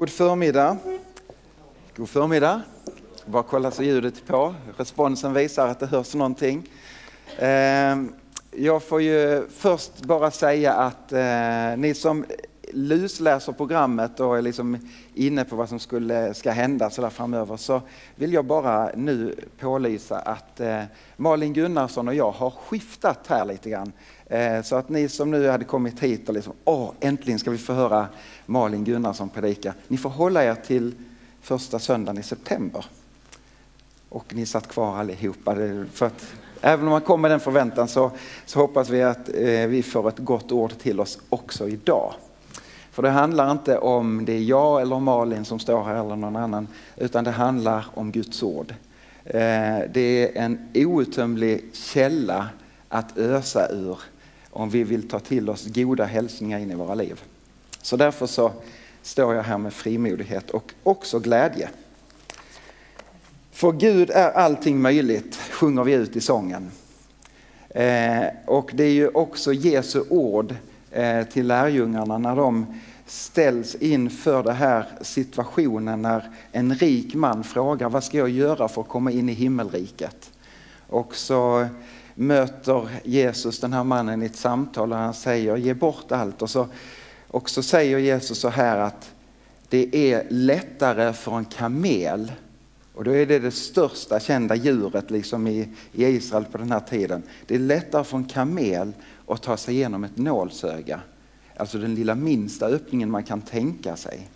God förmiddag. God förmiddag. Bara kolla så ljudet är på. Responsen visar att det hörs någonting. Ehm, jag får ju först bara säga att eh, ni som lusläser programmet och är liksom inne på vad som skulle, ska hända så där framöver så vill jag bara nu pålysa att eh, Malin Gunnarsson och jag har skiftat här lite grann. Eh, så att ni som nu hade kommit hit och liksom, åh äntligen ska vi få höra Malin Gunnarsson predika. Ni får hålla er till första söndagen i september. Och ni satt kvar allihopa. För att, även om man kommer med den förväntan så, så hoppas vi att eh, vi får ett gott ord till oss också idag. För det handlar inte om det är jag eller Malin som står här eller någon annan, utan det handlar om Guds ord. Eh, det är en outtömlig källa att ösa ur om vi vill ta till oss goda hälsningar in i våra liv. Så därför så står jag här med frimodighet och också glädje. För Gud är allting möjligt, sjunger vi ut i sången. Eh, och det är ju också Jesu ord eh, till lärjungarna när de ställs inför den här situationen när en rik man frågar vad ska jag göra för att komma in i himmelriket? Och så möter Jesus den här mannen i ett samtal och han säger ge bort allt. Och så, och så säger Jesus så här att det är lättare för en kamel och då är det det största kända djuret liksom i, i Israel på den här tiden. Det är lättare för en kamel att ta sig igenom ett nålsöga. Alltså den lilla minsta öppningen man kan tänka sig.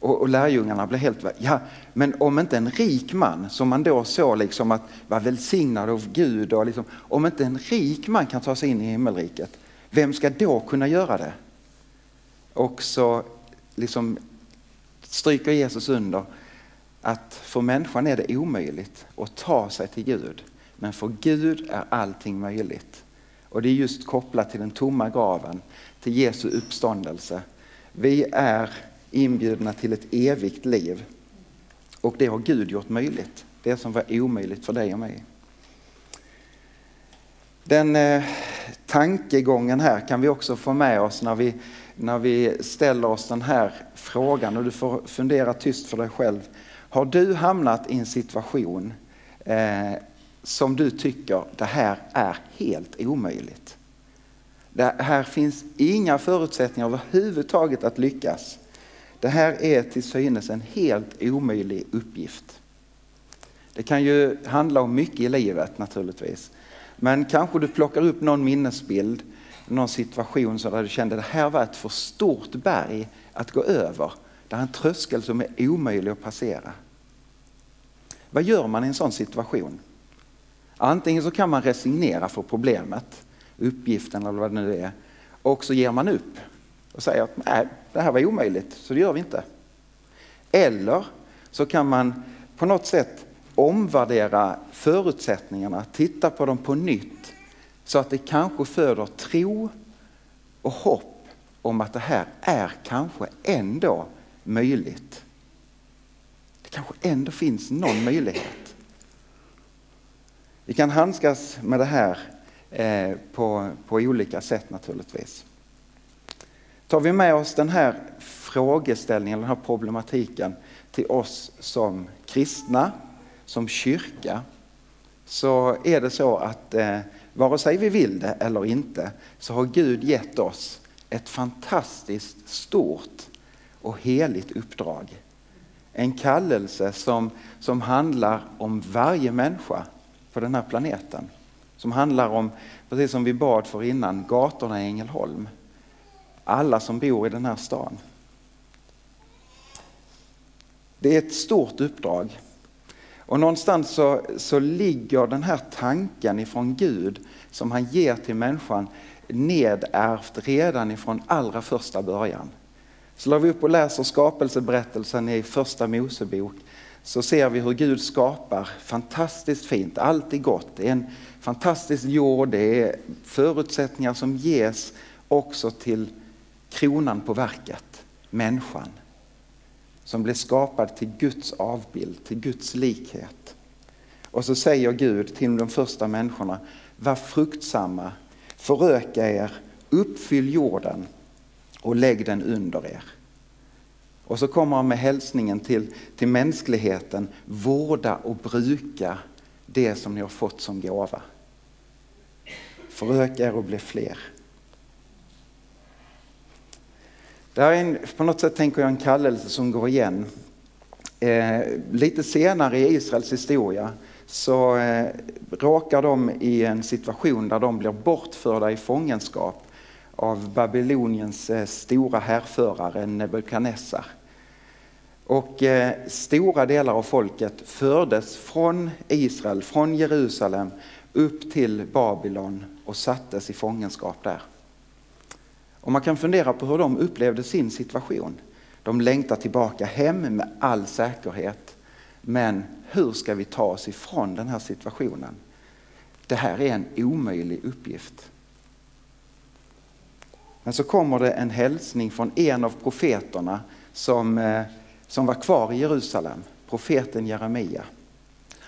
Och, och lärjungarna blev helt, ja men om inte en rik man som man då såg liksom att var välsignad av Gud och liksom, om inte en rik man kan ta sig in i himmelriket, vem ska då kunna göra det? Och så liksom stryker Jesus under att för människan är det omöjligt att ta sig till Gud. Men för Gud är allting möjligt. Och det är just kopplat till den tomma graven, till Jesu uppståndelse. Vi är inbjudna till ett evigt liv. Och det har Gud gjort möjligt. Det som var omöjligt för dig och mig. Den eh, tankegången här kan vi också få med oss när vi, när vi ställer oss den här frågan och du får fundera tyst för dig själv. Har du hamnat i en situation eh, som du tycker det här är helt omöjligt? Det här finns inga förutsättningar överhuvudtaget att lyckas. Det här är till synes en helt omöjlig uppgift. Det kan ju handla om mycket i livet naturligtvis. Men kanske du plockar upp någon minnesbild, någon situation så där du kände att det här var ett för stort berg att gå över. Det är en tröskel som är omöjlig att passera. Vad gör man i en sån situation? Antingen så kan man resignera för problemet, uppgiften eller vad det nu är, och så ger man upp och säger att nej, det här var omöjligt, så det gör vi inte. Eller så kan man på något sätt omvärdera förutsättningarna, titta på dem på nytt så att det kanske föder tro och hopp om att det här är kanske ändå möjligt. Det kanske ändå finns någon möjlighet. Vi kan handskas med det här eh, på, på olika sätt naturligtvis. Tar vi med oss den här frågeställningen, den här problematiken till oss som kristna, som kyrka, så är det så att eh, vare sig vi vill det eller inte så har Gud gett oss ett fantastiskt stort och heligt uppdrag. En kallelse som, som handlar om varje människa på den här planeten. Som handlar om, precis som vi bad för innan, gatorna i Ängelholm alla som bor i den här stan. Det är ett stort uppdrag. Och någonstans så, så ligger den här tanken ifrån Gud som han ger till människan nedärvt redan ifrån allra första början. Slår vi upp och läser skapelseberättelsen i första Mosebok så ser vi hur Gud skapar fantastiskt fint, allt är gott. Det är en fantastisk jord, det är förutsättningar som ges också till kronan på verket, människan. Som blev skapad till Guds avbild, till Guds likhet. Och så säger Gud till de första människorna, var fruktsamma, föröka er, uppfyll jorden och lägg den under er. Och så kommer han med hälsningen till, till mänskligheten. Vårda och bruka det som ni har fått som gåva. Föröka er och bli fler. Det här är en, på något sätt tänker jag en kallelse som går igen. Eh, lite senare i Israels historia så eh, råkar de i en situation där de blir bortförda i fångenskap av Babyloniens eh, stora härförare Nebukadnessar. Och eh, stora delar av folket fördes från Israel, från Jerusalem upp till Babylon och sattes i fångenskap där. Och man kan fundera på hur de upplevde sin situation. De längtar tillbaka hem med all säkerhet. Men hur ska vi ta oss ifrån den här situationen? Det här är en omöjlig uppgift. Men så kommer det en hälsning från en av profeterna som, eh, som var kvar i Jerusalem, profeten Jeremia.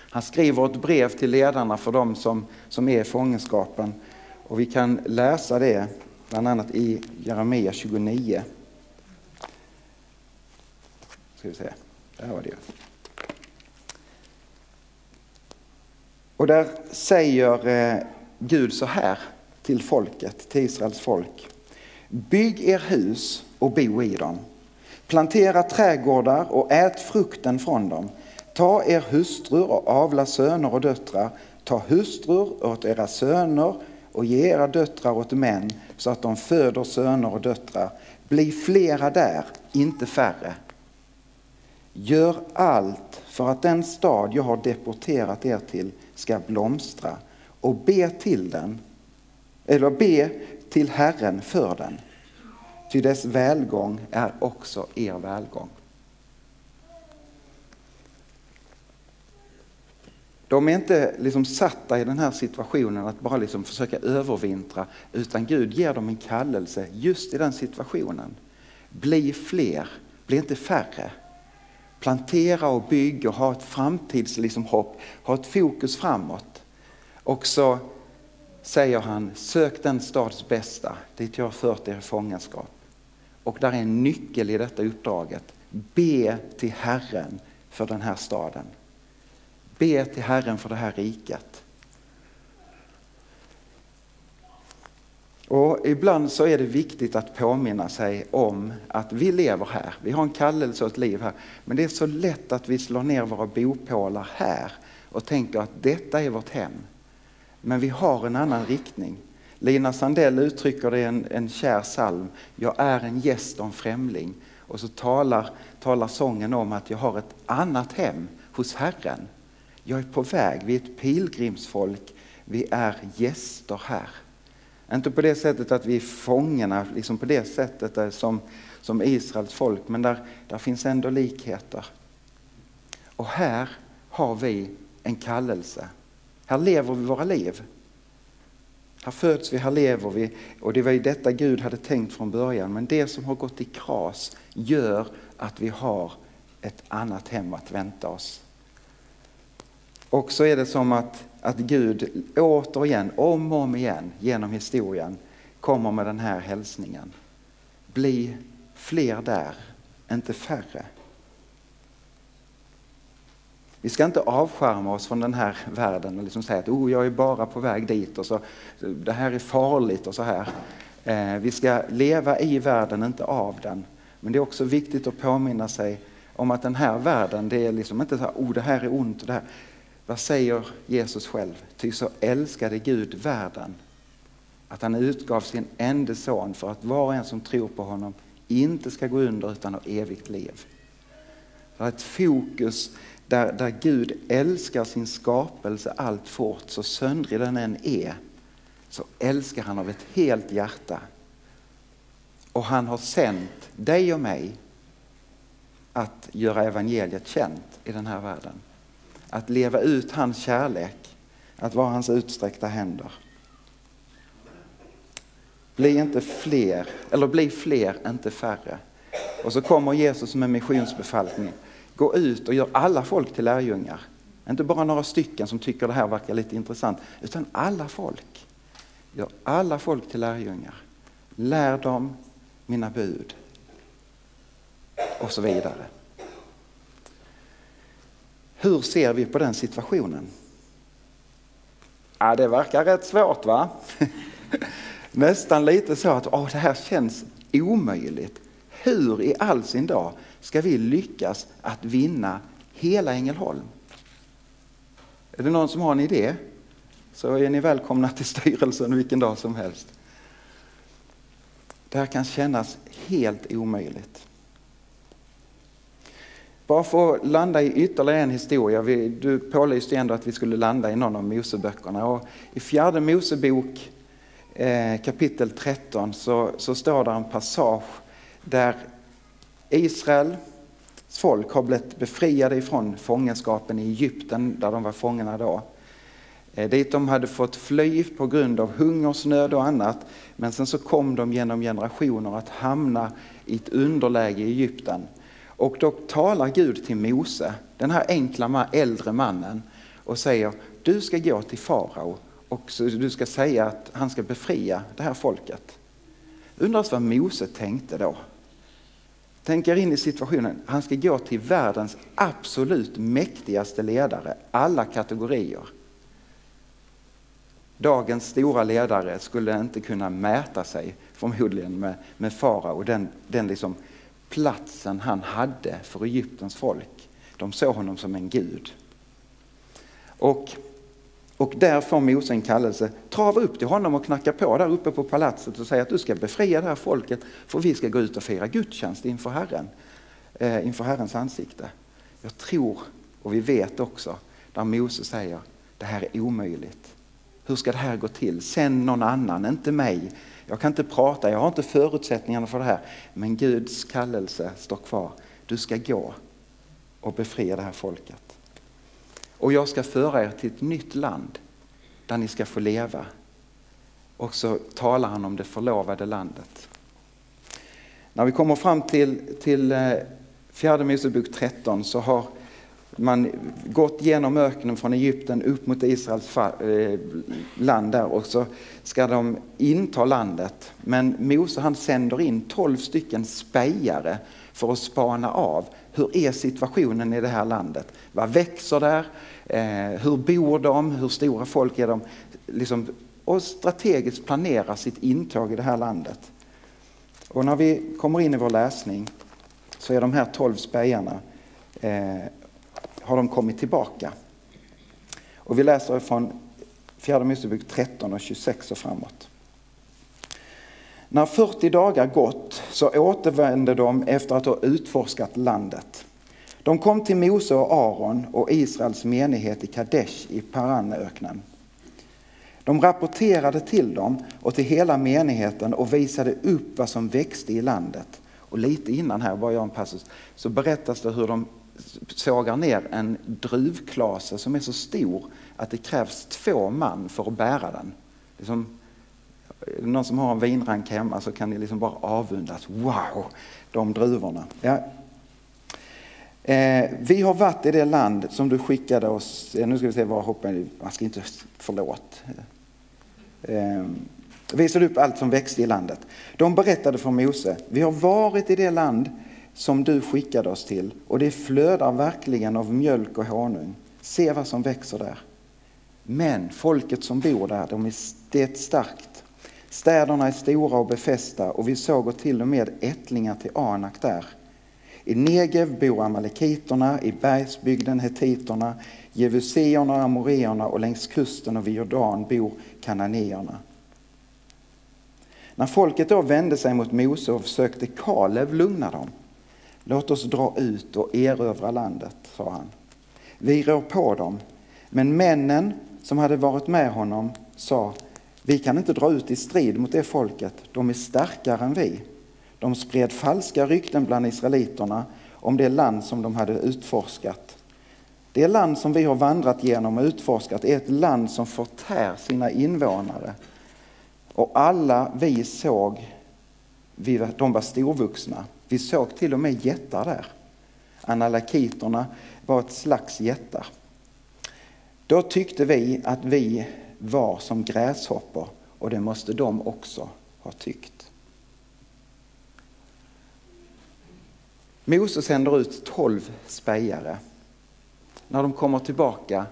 Han skriver ett brev till ledarna för dem som, som är i fångenskapen och vi kan läsa det bland annat i Jeremia 29. Ska vi se, där var det ju. Och där säger eh, Gud så här till folket, till Israels folk. Bygg er hus och bo i dem. Plantera trädgårdar och ät frukten från dem. Ta er hustrur och avla söner och döttrar. Ta hustrur åt era söner och ge era döttrar åt män så att de föder söner och döttrar. Bli flera där, inte färre. Gör allt för att den stad jag har deporterat er till ska blomstra och be till den, eller be till Herren för den. Ty dess välgång är också er välgång. De är inte liksom satta i den här situationen att bara liksom försöka övervintra utan Gud ger dem en kallelse just i den situationen. Bli fler, bli inte färre. Plantera och bygg och ha ett framtidshopp, liksom, ha ett fokus framåt. Och så säger han, sök den stads bästa dit jag har fört er i fångenskap. Och där är en nyckel i detta uppdraget. Be till Herren för den här staden. Be till Herren för det här riket. Och ibland så är det viktigt att påminna sig om att vi lever här. Vi har en kallelse och ett liv här. Men det är så lätt att vi slår ner våra bopålar här och tänker att detta är vårt hem. Men vi har en annan riktning. Lina Sandell uttrycker det i en, en kär psalm. Jag är en gäst och en främling. Och så talar, talar sången om att jag har ett annat hem hos Herren. Jag är på väg, vi är ett pilgrimsfolk, vi är gäster här. Inte på det sättet att vi är fångarna, liksom på det sättet som, som Israels folk, men där, där finns ändå likheter. Och här har vi en kallelse. Här lever vi våra liv. Här föds vi, här lever vi och det var ju detta Gud hade tänkt från början. Men det som har gått i kras gör att vi har ett annat hem att vänta oss. Och så är det som att, att Gud återigen, om och om igen genom historien kommer med den här hälsningen. Bli fler där, inte färre. Vi ska inte avskärma oss från den här världen och liksom säga att oh, jag är bara på väg dit och så, det här är farligt och så här. Eh, vi ska leva i världen, inte av den. Men det är också viktigt att påminna sig om att den här världen, det är liksom inte så här, oh det här är ont. Det här. Vad säger Jesus själv? Ty så älskade Gud världen att han utgav sin enda son för att var och en som tror på honom inte ska gå under utan ha evigt liv. Det är ett fokus där, där Gud älskar sin skapelse allt fort, så söndrig den än är, så älskar han av ett helt hjärta. Och han har sänt dig och mig att göra evangeliet känt i den här världen. Att leva ut hans kärlek, att vara hans utsträckta händer. Bli inte fler, eller bli fler, inte färre. Och så kommer Jesus med missionsbefallning. Gå ut och gör alla folk till lärjungar. Inte bara några stycken som tycker det här verkar lite intressant, utan alla folk. Gör alla folk till lärjungar. Lär dem mina bud. och så vidare. Hur ser vi på den situationen? Ja, det verkar rätt svårt va? Nästan lite så att åh, det här känns omöjligt. Hur i all sin dag ska vi lyckas att vinna hela Ängelholm? Är det någon som har en idé? Så är ni välkomna till styrelsen vilken dag som helst. Det här kan kännas helt omöjligt. Bara för att landa i ytterligare en historia. Vi, du pålyste ändå att vi skulle landa i någon av Moseböckerna. Och I fjärde Mosebok eh, kapitel 13 så, så står det en passage där Israels folk har blivit befriade ifrån fångenskapen i Egypten där de var fångna då. Eh, dit de hade fått fly på grund av hungersnöd och annat. Men sen så kom de genom generationer att hamna i ett underläge i Egypten. Och då talar Gud till Mose, den här enkla äldre mannen, och säger du ska gå till farao och du ska säga att han ska befria det här folket. Undras vad Mose tänkte då. Tänk er in i situationen, han ska gå till världens absolut mäktigaste ledare, alla kategorier. Dagens stora ledare skulle inte kunna mäta sig förmodligen med, med farao, den, den liksom platsen han hade för Egyptens folk. De såg honom som en gud. Och, och där får Mose en kallelse, trava upp till honom och knacka på där uppe på palatset och säga att du ska befria det här folket för vi ska gå ut och fira gudstjänst inför Herren, eh, inför Herrens ansikte. Jag tror, och vi vet också, där Mose säger det här är omöjligt. Hur ska det här gå till? Sänd någon annan, inte mig. Jag kan inte prata, jag har inte förutsättningarna för det här. Men Guds kallelse står kvar. Du ska gå och befria det här folket. Och jag ska föra er till ett nytt land där ni ska få leva. Och så talar han om det förlovade landet. När vi kommer fram till, till eh, fjärde Mosebok 13 så har man gått genom öknen från Egypten upp mot Israels eh, land där och så ska de inta landet. Men Mose han sänder in tolv stycken spejare för att spana av hur är situationen i det här landet? Vad växer där? Eh, hur bor de? Hur stora folk är de? Liksom, och strategiskt planera sitt intåg i det här landet. Och när vi kommer in i vår läsning så är de här tolv spejarna eh, har de kommit tillbaka. Och vi läser från Fjärde Mosebok 13 och 26 och framåt. När 40 dagar gått så återvände de efter att ha utforskat landet. De kom till Mose och Aron och Israels menighet i Kadesh i Paranöknen. De rapporterade till dem och till hela menigheten och visade upp vad som växte i landet. Och lite innan här, bara jag en passus, så berättas det hur de sågar ner en druvklase som är så stor att det krävs två man för att bära den. Liksom, någon som har en vinrank hemma så kan ni liksom bara avundas. Wow, de druvorna. Ja. Eh, vi har varit i det land som du skickade oss, nu ska vi se var hoppar man ska inte, förlåt. Eh, visade upp allt som växte i landet. De berättade för Mose, vi har varit i det land som du skickade oss till och det flödar verkligen av mjölk och honung. Se vad som växer där. Men folket som bor där, de är, det är starkt. Städerna är stora och befästa och vi såg till och med ättlingar till Anak där. I Negev bor amalekiterna, i bergsbygden hetiterna, jevuséerna och amoreerna och längs kusten och vid Jordan bor kananéerna. När folket då vände sig mot Mose och försökte Kalev lugna dem Låt oss dra ut och erövra landet, sa han. Vi rår på dem, men männen som hade varit med honom sa, vi kan inte dra ut i strid mot det folket, de är starkare än vi. De spred falska rykten bland israeliterna om det land som de hade utforskat. Det land som vi har vandrat genom och utforskat är ett land som förtär sina invånare. Och alla vi såg, de var storvuxna vi såg till och med jättar där. Analakiterna var ett slags jättar. Då tyckte vi att vi var som gräshoppor och det måste de också ha tyckt. Mose sänder ut tolv spejare. När de kommer tillbaka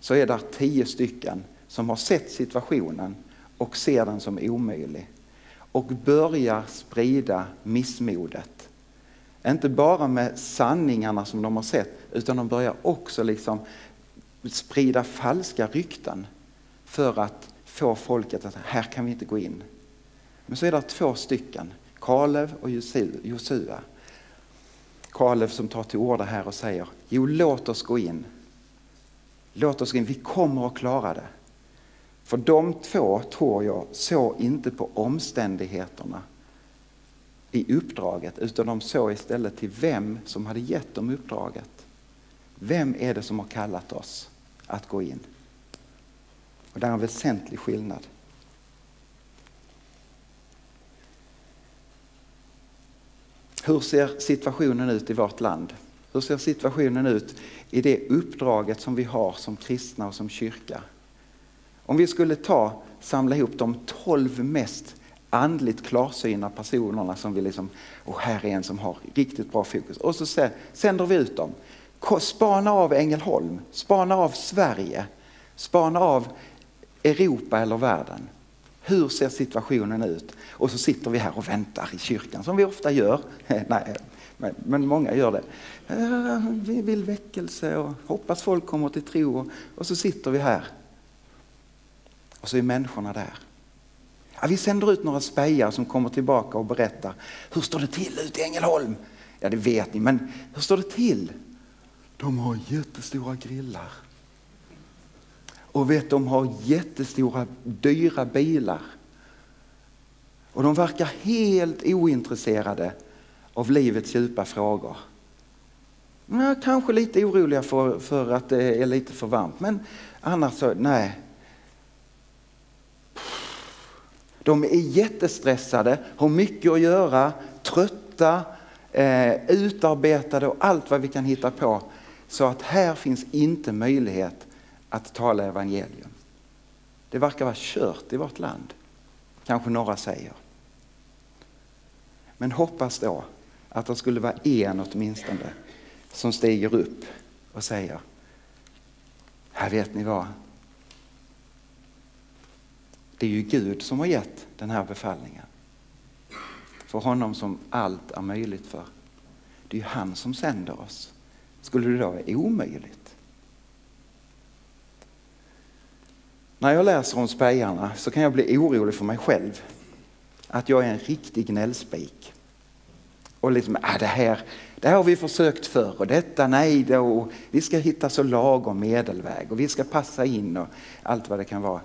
så är det tio stycken som har sett situationen och ser den som omöjlig och börjar sprida missmodet. Inte bara med sanningarna som de har sett utan de börjar också liksom sprida falska rykten för att få folket att här kan vi inte gå in. Men så är det två stycken, Kalev och Josua. Kalev som tar till orda här och säger, jo låt oss gå in. Låt oss gå in, vi kommer att klara det. För de två, tror jag, såg inte på omständigheterna i uppdraget utan de såg istället till vem som hade gett dem uppdraget. Vem är det som har kallat oss att gå in? Och det är en väsentlig skillnad. Hur ser situationen ut i vårt land? Hur ser situationen ut i det uppdraget som vi har som kristna och som kyrka? Om vi skulle ta, samla ihop de tolv mest andligt klarsyna personerna som vi liksom, och här är en som har riktigt bra fokus. Och så sänder vi ut dem. Spana av Ängelholm, spana av Sverige, spana av Europa eller världen. Hur ser situationen ut? Och så sitter vi här och väntar i kyrkan som vi ofta gör. Nej, men många gör det. Eh, vi vill väckelse och hoppas folk kommer till tro och så sitter vi här. Och så är människorna där. Ja, vi sänder ut några spejar som kommer tillbaka och berättar. Hur står det till ute i Ängelholm? Ja, det vet ni, men hur står det till? De har jättestora grillar. Och vet, de har jättestora dyra bilar. Och de verkar helt ointresserade av livets djupa frågor. Ja, kanske lite oroliga för, för att det är lite för varmt, men annars så, nej. De är jättestressade, har mycket att göra, trötta, eh, utarbetade och allt vad vi kan hitta på. Så att här finns inte möjlighet att tala evangelium. Det verkar vara kört i vårt land, kanske några säger. Men hoppas då att det skulle vara en åtminstone som stiger upp och säger, här vet ni vad, det är ju Gud som har gett den här befallningen. För honom som allt är möjligt för. Det är ju han som sänder oss. Skulle det då vara omöjligt? När jag läser om spejarna så kan jag bli orolig för mig själv. Att jag är en riktig gnällspik. Och liksom, ah, det, här, det här har vi försökt förr och detta nej då. Vi ska hitta så lagom medelväg och vi ska passa in och allt vad det kan vara.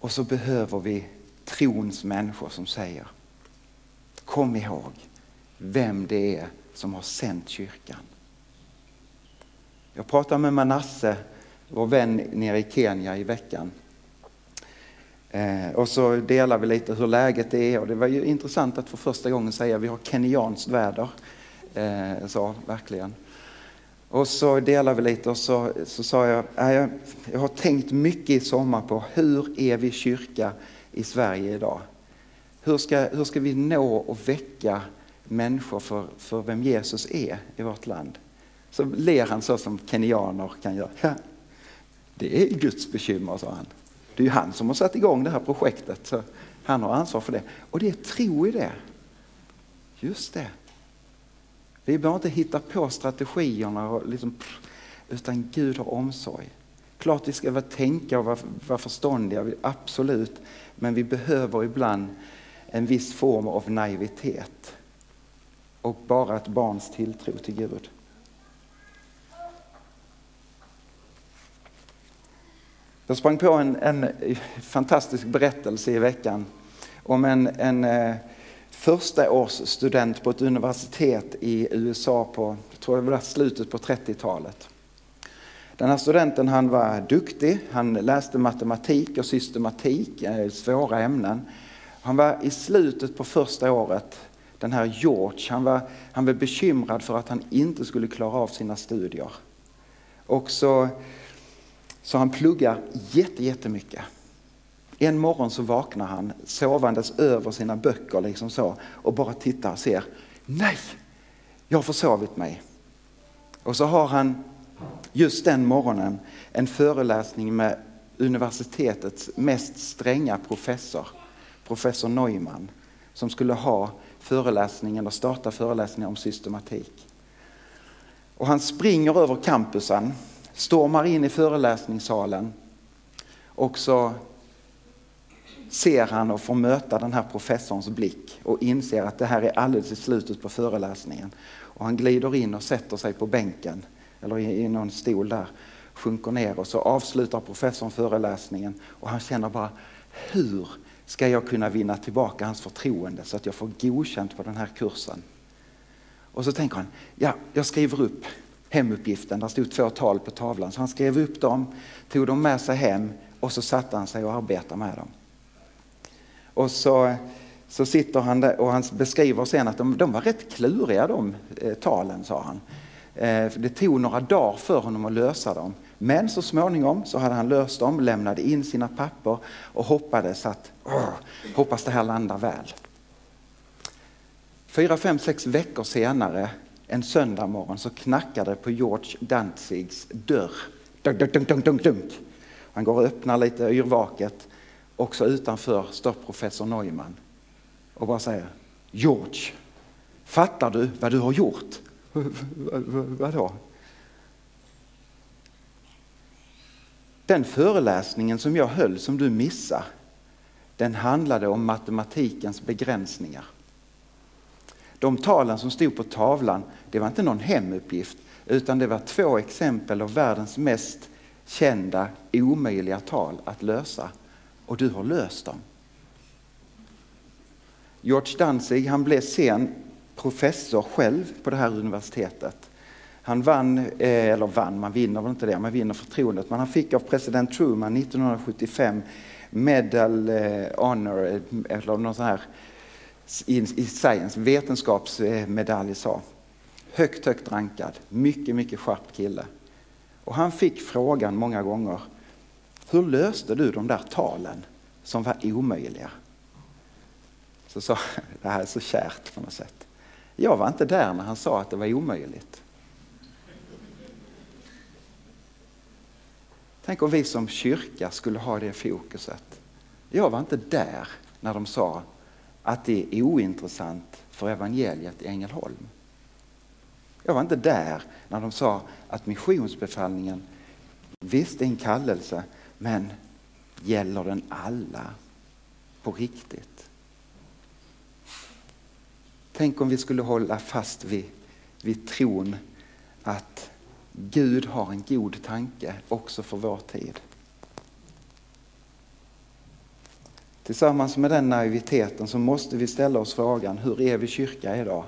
Och så behöver vi trons människor som säger Kom ihåg vem det är som har sänt kyrkan. Jag pratade med Manasse, vår vän nere i Kenya i veckan. Eh, och så delar vi lite hur läget är och det var ju intressant att för första gången säga att vi har kenyanskt väder. Eh, så, verkligen. Och så delade vi lite och så, så sa jag, jag, jag har tänkt mycket i sommar på hur är vi kyrka i Sverige idag? Hur ska, hur ska vi nå och väcka människor för, för vem Jesus är i vårt land? Så ler han så som kenyaner kan göra. Ja, det är Guds bekymmer, sa han. Det är ju han som har satt igång det här projektet. Så han har ansvar för det. Och det är tro i det. Just det. Vi behöver inte hitta på strategierna, och liksom, utan Gud har omsorg. Klart vi ska vara tänka och vara, vara förståndiga, absolut. Men vi behöver ibland en viss form av naivitet och bara ett barns tilltro till Gud. Jag sprang på en, en fantastisk berättelse i veckan om en, en eh, första års student på ett universitet i USA på, tror jag var slutet på 30-talet. Den här studenten han var duktig, han läste matematik och systematik, eh, svåra ämnen. Han var i slutet på första året, den här George, han var, han var bekymrad för att han inte skulle klara av sina studier. Och så så han pluggar jättemycket. En morgon så vaknar han sovandes över sina böcker liksom så och bara tittar och ser, nej, jag har försovit mig. Och så har han just den morgonen en föreläsning med universitetets mest stränga professor, professor Neumann, som skulle ha föreläsningen och starta föreläsningen om systematik. Och han springer över campusen, stormar in i föreläsningssalen och så ser han och får möta den här professorns blick och inser att det här är alldeles i slutet på föreläsningen. Och han glider in och sätter sig på bänken eller i någon stol där, sjunker ner och så avslutar professorn föreläsningen och han känner bara hur ska jag kunna vinna tillbaka hans förtroende så att jag får godkänt på den här kursen. Och så tänker han, ja, jag skriver upp hemuppgiften. Där stod två tal på tavlan. Så han skrev upp dem, tog dem med sig hem och så satte han sig och arbetade med dem. Och så, så sitter han där och han beskriver sen att de, de var rätt kluriga de eh, talen, sa han. Eh, det tog några dagar för honom att lösa dem. Men så småningom så hade han löst dem, lämnade in sina papper och hoppades att, oh, hoppas det här landar väl. Fyra, fem, sex veckor senare, en söndag morgon, så knackade det på George Danzigs dörr. Dunk, dunk, dunk, dunk, dunk. Han går och öppnar lite yrvaket. Också utanför står professor Neumann och bara säger George, fattar du vad du har gjort? Vadå? Den föreläsningen som jag höll som du missade, den handlade om matematikens begränsningar. De talen som stod på tavlan, det var inte någon hemuppgift utan det var två exempel av världens mest kända omöjliga tal att lösa. Och du har löst dem. George Danzig han blev sen professor själv på det här universitetet. Han vann, eh, eller vann, man vinner väl inte det, man vinner förtroendet, men han fick av president Truman 1975 Medal eh, Honor, eh, eller någon sån här i science, vetenskapsmedalj sa. Högt, högt rankad, mycket, mycket skärpt kille. Och han fick frågan många gånger, hur löste du de där talen som var omöjliga? Så sa det här är så kärt på något sätt. Jag var inte där när han sa att det var omöjligt. Tänk om vi som kyrka skulle ha det fokuset. Jag var inte där när de sa att det är ointressant för evangeliet i Ängelholm. Jag var inte där när de sa att missionsbefallningen, visst är en kallelse, men gäller den alla på riktigt? Tänk om vi skulle hålla fast vid, vid tron att Gud har en god tanke också för vår tid. Tillsammans med den naiviteten så måste vi ställa oss frågan, hur är vi kyrka idag?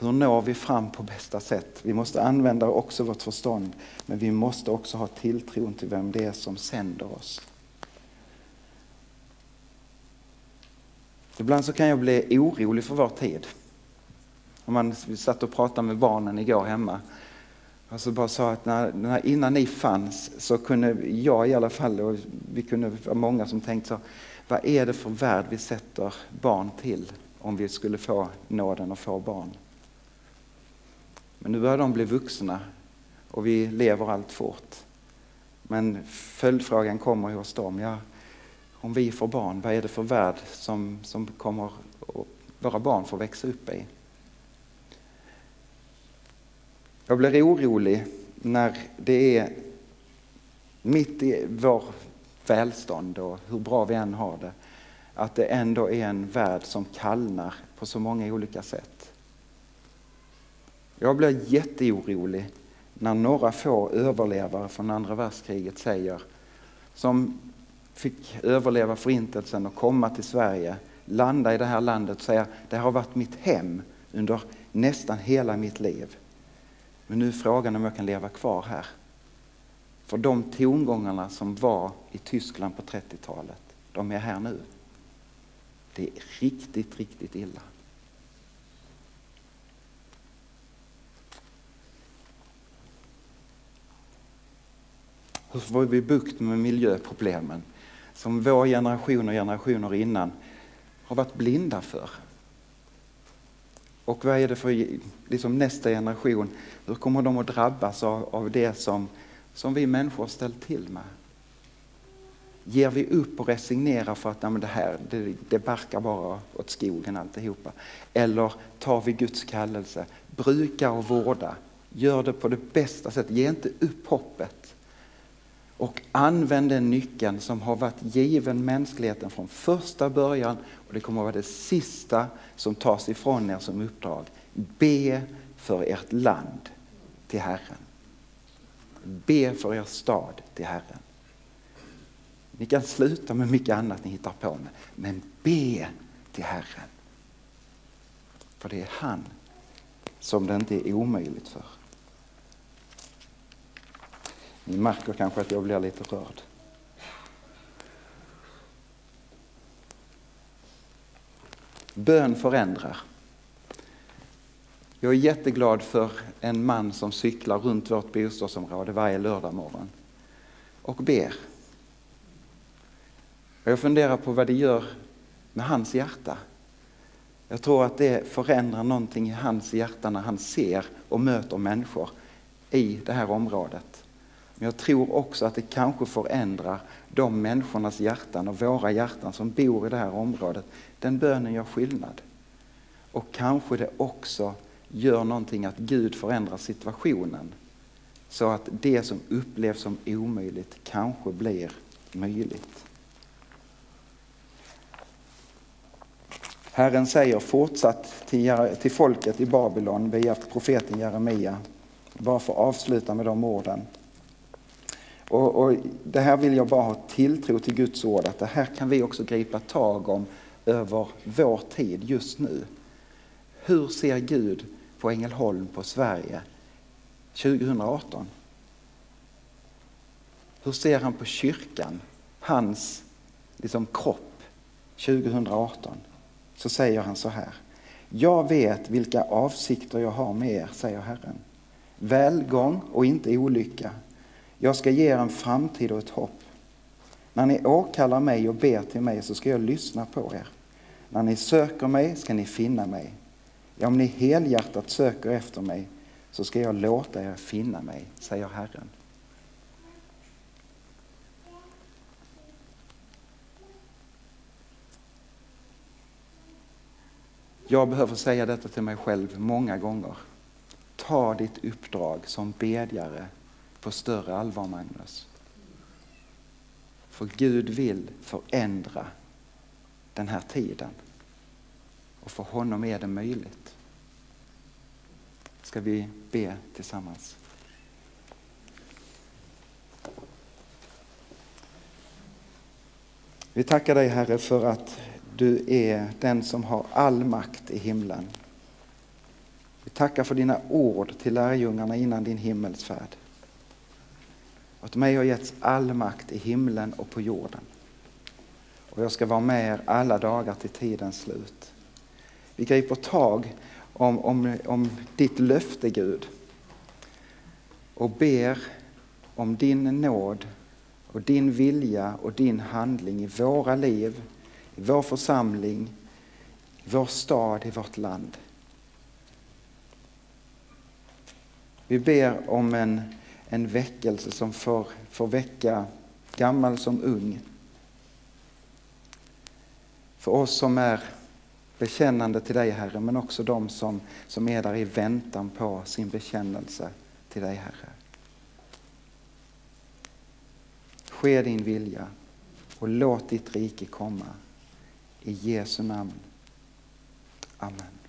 Hur når vi fram på bästa sätt? Vi måste använda också vårt förstånd, men vi måste också ha tilltron till vem det är som sänder oss. Ibland så kan jag bli orolig för vår tid. Om man, vi satt och pratade med barnen igår hemma och så bara sa att när, när, innan ni fanns så kunde jag i alla fall, och vi kunde vara många som tänkte så, vad är det för värld vi sätter barn till om vi skulle få nåden att få barn? Men nu börjar de bli vuxna och vi lever allt fort. Men följdfrågan kommer hos dem. Ja, om vi får barn, vad är det för värld som, som kommer våra barn får växa upp i? Jag blir orolig när det är mitt i vår välstånd och hur bra vi än har det, att det ändå är en värld som kallnar på så många olika sätt. Jag blir jätteorolig när några få överlevare från andra världskriget säger, som fick överleva förintelsen och komma till Sverige, landa i det här landet och säga, det har varit mitt hem under nästan hela mitt liv. Men nu är frågan om jag kan leva kvar här. För de tongångarna som var i Tyskland på 30-talet, de är här nu. Det är riktigt, riktigt illa. Hur får vi bukt med miljöproblemen som vår generation och generationer innan har varit blinda för? Och vad är det för liksom nästa generation? Hur kommer de att drabbas av, av det som, som vi människor har ställt till med? Ger vi upp och resignerar för att nej, det här det, det barkar bara åt skogen alltihopa? Eller tar vi Guds kallelse, brukar och vårda, gör det på det bästa sättet, ge inte upp hoppet. Och använd den nyckeln som har varit given mänskligheten från första början och det kommer att vara det sista som tas ifrån er som uppdrag. Be för ert land till Herren. Be för er stad till Herren. Ni kan sluta med mycket annat ni hittar på med, men be till Herren. För det är han som det inte är omöjligt för. Ni märker kanske att jag blir lite rörd. Bön förändrar. Jag är jätteglad för en man som cyklar runt vårt bostadsområde varje lördag morgon och ber. Och jag funderar på vad det gör med hans hjärta. Jag tror att det förändrar någonting i hans hjärta när han ser och möter människor i det här området. Men jag tror också att det kanske förändrar de människornas hjärtan och våra hjärtan som bor i det här området. Den bönen gör skillnad. Och kanske det också gör någonting att Gud förändrar situationen. Så att det som upplevs som omöjligt kanske blir möjligt. Herren säger fortsatt till, folket i Babylon via profeten Jeremia. Bara för att avsluta med de orden. Och, och, det här vill jag bara ha tilltro till Guds ord, att det här kan vi också gripa tag om över vår tid just nu. Hur ser Gud på Ängelholm, på Sverige 2018? Hur ser han på kyrkan, hans liksom, kropp 2018? Så säger han så här. Jag vet vilka avsikter jag har med er, säger Herren. Välgång och inte olycka jag ska ge er en framtid och ett hopp. När ni åkallar mig och ber till mig så ska jag lyssna på er. När ni söker mig ska ni finna mig. Ja, om ni helhjärtat söker efter mig så ska jag låta er finna mig, säger Herren. Jag behöver säga detta till mig själv många gånger. Ta ditt uppdrag som bedjare på större allvar, Magnus. För Gud vill förändra den här tiden. Och för honom är det möjligt. Ska vi be tillsammans? Vi tackar dig Herre för att du är den som har all makt i himlen. Vi tackar för dina ord till lärjungarna innan din himmelsfärd. Åt mig har getts all makt i himlen och på jorden. Och jag ska vara med er alla dagar till tidens slut. Vi griper tag om, om, om ditt löfte, Gud. Och ber om din nåd och din vilja och din handling i våra liv, i vår församling, i vår stad, i vårt land. Vi ber om en en väckelse som får, får väcka gammal som ung. För oss som är bekännande till dig Herre, men också de som, som är där i väntan på sin bekännelse till dig Herre. Ske din vilja och låt ditt rike komma. I Jesu namn. Amen.